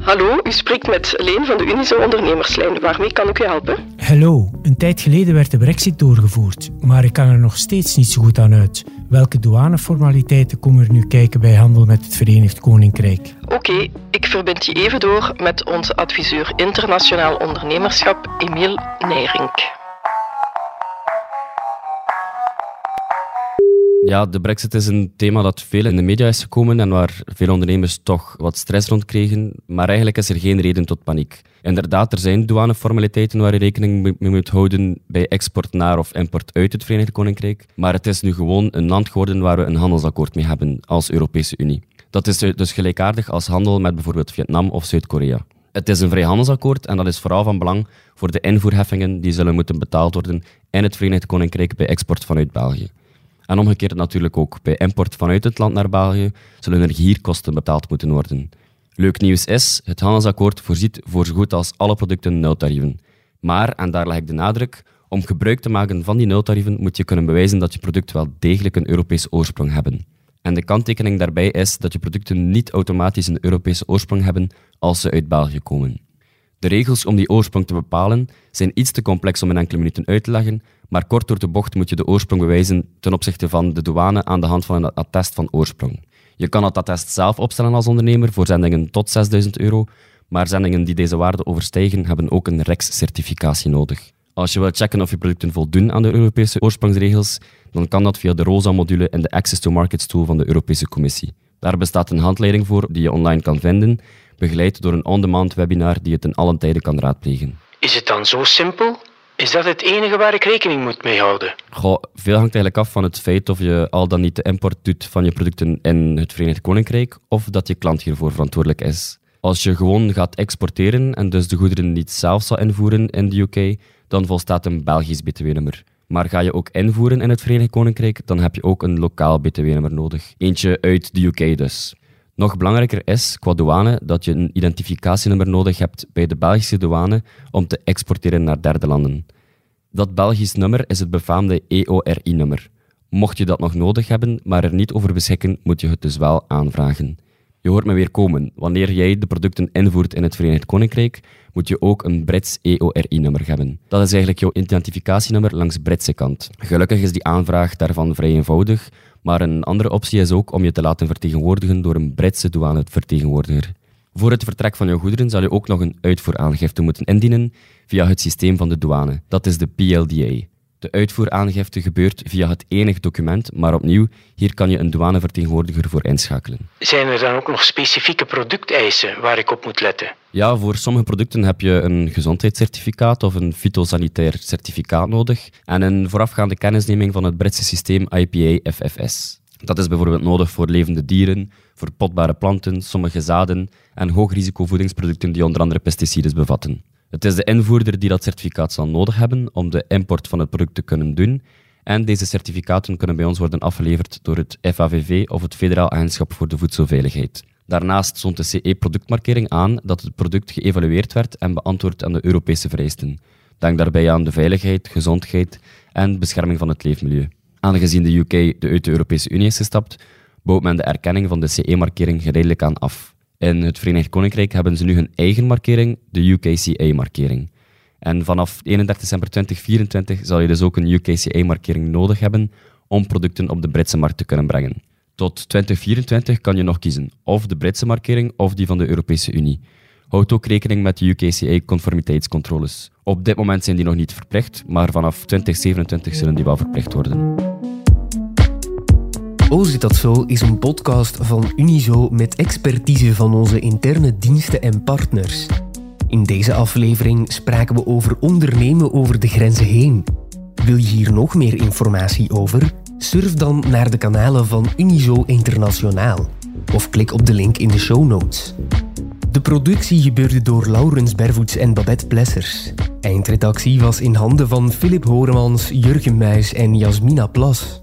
Hallo, u spreekt met Leen van de Unizo Ondernemerslijn. Waarmee kan ik u helpen? Hallo, een tijd geleden werd de brexit doorgevoerd, maar ik kan er nog steeds niet zo goed aan uit. Welke douaneformaliteiten komen er nu kijken bij handel met het Verenigd Koninkrijk? Oké, ik verbind je even door met onze adviseur internationaal ondernemerschap, Emiel Nijrink. Ja, de brexit is een thema dat veel in de media is gekomen en waar veel ondernemers toch wat stress rond kregen. Maar eigenlijk is er geen reden tot paniek. Inderdaad, er zijn douaneformaliteiten waar je rekening mee moet houden bij export naar of import uit het Verenigd Koninkrijk. Maar het is nu gewoon een land geworden waar we een handelsakkoord mee hebben als Europese Unie. Dat is dus gelijkaardig als handel met bijvoorbeeld Vietnam of Zuid-Korea. Het is een vrijhandelsakkoord en dat is vooral van belang voor de invoerheffingen die zullen moeten betaald worden in het Verenigd Koninkrijk bij export vanuit België. En omgekeerd natuurlijk ook. Bij import vanuit het land naar België zullen er hier kosten betaald moeten worden. Leuk nieuws is, het handelsakkoord voorziet voor zo goed als alle producten nultarieven. Maar, en daar leg ik de nadruk, om gebruik te maken van die nultarieven moet je kunnen bewijzen dat je producten wel degelijk een Europese oorsprong hebben. En de kanttekening daarbij is dat je producten niet automatisch een Europese oorsprong hebben als ze uit België komen. De regels om die oorsprong te bepalen zijn iets te complex om in enkele minuten uit te leggen, maar kort door de bocht moet je de oorsprong bewijzen ten opzichte van de douane aan de hand van een attest van oorsprong. Je kan dat attest zelf opstellen als ondernemer voor zendingen tot 6000 euro, maar zendingen die deze waarde overstijgen hebben ook een REX-certificatie nodig. Als je wilt checken of je producten voldoen aan de Europese oorsprongsregels, dan kan dat via de ROSA-module in de Access to Markets tool van de Europese Commissie. Daar bestaat een handleiding voor die je online kan vinden, begeleid door een on-demand webinar die je ten allen tijde kan raadplegen. Is het dan zo simpel? Is dat het enige waar ik rekening moet mee houden? Goh, veel hangt eigenlijk af van het feit of je al dan niet de import doet van je producten in het Verenigd Koninkrijk of dat je klant hiervoor verantwoordelijk is. Als je gewoon gaat exporteren en dus de goederen niet zelf zal invoeren in de UK, dan volstaat een Belgisch btw-nummer. Maar ga je ook invoeren in het Verenigd Koninkrijk, dan heb je ook een lokaal btw-nummer nodig. Eentje uit de UK dus. Nog belangrijker is qua douane dat je een identificatienummer nodig hebt bij de Belgische douane om te exporteren naar derde landen. Dat Belgisch nummer is het befaamde EORI-nummer. Mocht je dat nog nodig hebben, maar er niet over beschikken, moet je het dus wel aanvragen. Je hoort me weer komen. Wanneer jij de producten invoert in het Verenigd Koninkrijk, moet je ook een Brits EORI-nummer hebben. Dat is eigenlijk jouw identificatienummer langs Britse kant. Gelukkig is die aanvraag daarvan vrij eenvoudig, maar een andere optie is ook om je te laten vertegenwoordigen door een Britse douanevertegenwoordiger. Voor het vertrek van jouw goederen zal je ook nog een uitvoeraangifte moeten indienen via het systeem van de douane. Dat is de PLDA. De uitvoeraangifte gebeurt via het enige document, maar opnieuw, hier kan je een douanevertegenwoordiger voor inschakelen. Zijn er dan ook nog specifieke producteisen waar ik op moet letten? Ja, voor sommige producten heb je een gezondheidscertificaat of een fytosanitair certificaat nodig en een voorafgaande kennisneming van het Britse systeem IPA FFS. Dat is bijvoorbeeld nodig voor levende dieren, voor potbare planten, sommige zaden en hoogrisicovoedingsproducten die onder andere pesticides bevatten. Het is de invoerder die dat certificaat zal nodig hebben om de import van het product te kunnen doen. En deze certificaten kunnen bij ons worden afgeleverd door het FAVV of het Federaal Agentschap voor de Voedselveiligheid. Daarnaast stond de CE-productmarkering aan dat het product geëvalueerd werd en beantwoord aan de Europese vereisten. Denk daarbij aan de veiligheid, gezondheid en bescherming van het leefmilieu. Aangezien de UK de uit de Europese Unie is gestapt, bouwt men de erkenning van de CE-markering geleidelijk aan af. In het Verenigd Koninkrijk hebben ze nu hun eigen markering, de UKCA-markering. En vanaf 31 december 2024 zal je dus ook een UKCA-markering nodig hebben om producten op de Britse markt te kunnen brengen. Tot 2024 kan je nog kiezen, of de Britse markering of die van de Europese Unie. Houd ook rekening met de UKCA-conformiteitscontroles. Op dit moment zijn die nog niet verplicht, maar vanaf 2027 zullen die wel verplicht worden. Oh zit dat zo is een podcast van Unizo met expertise van onze interne diensten en partners. In deze aflevering spraken we over ondernemen over de grenzen heen. Wil je hier nog meer informatie over? Surf dan naar de kanalen van Unizo Internationaal of klik op de link in de show notes. De productie gebeurde door Laurens Bervoets en Babette Plessers. Eindredactie was in handen van Philip Horemans, Jurgen Muis en Jasmina Plas.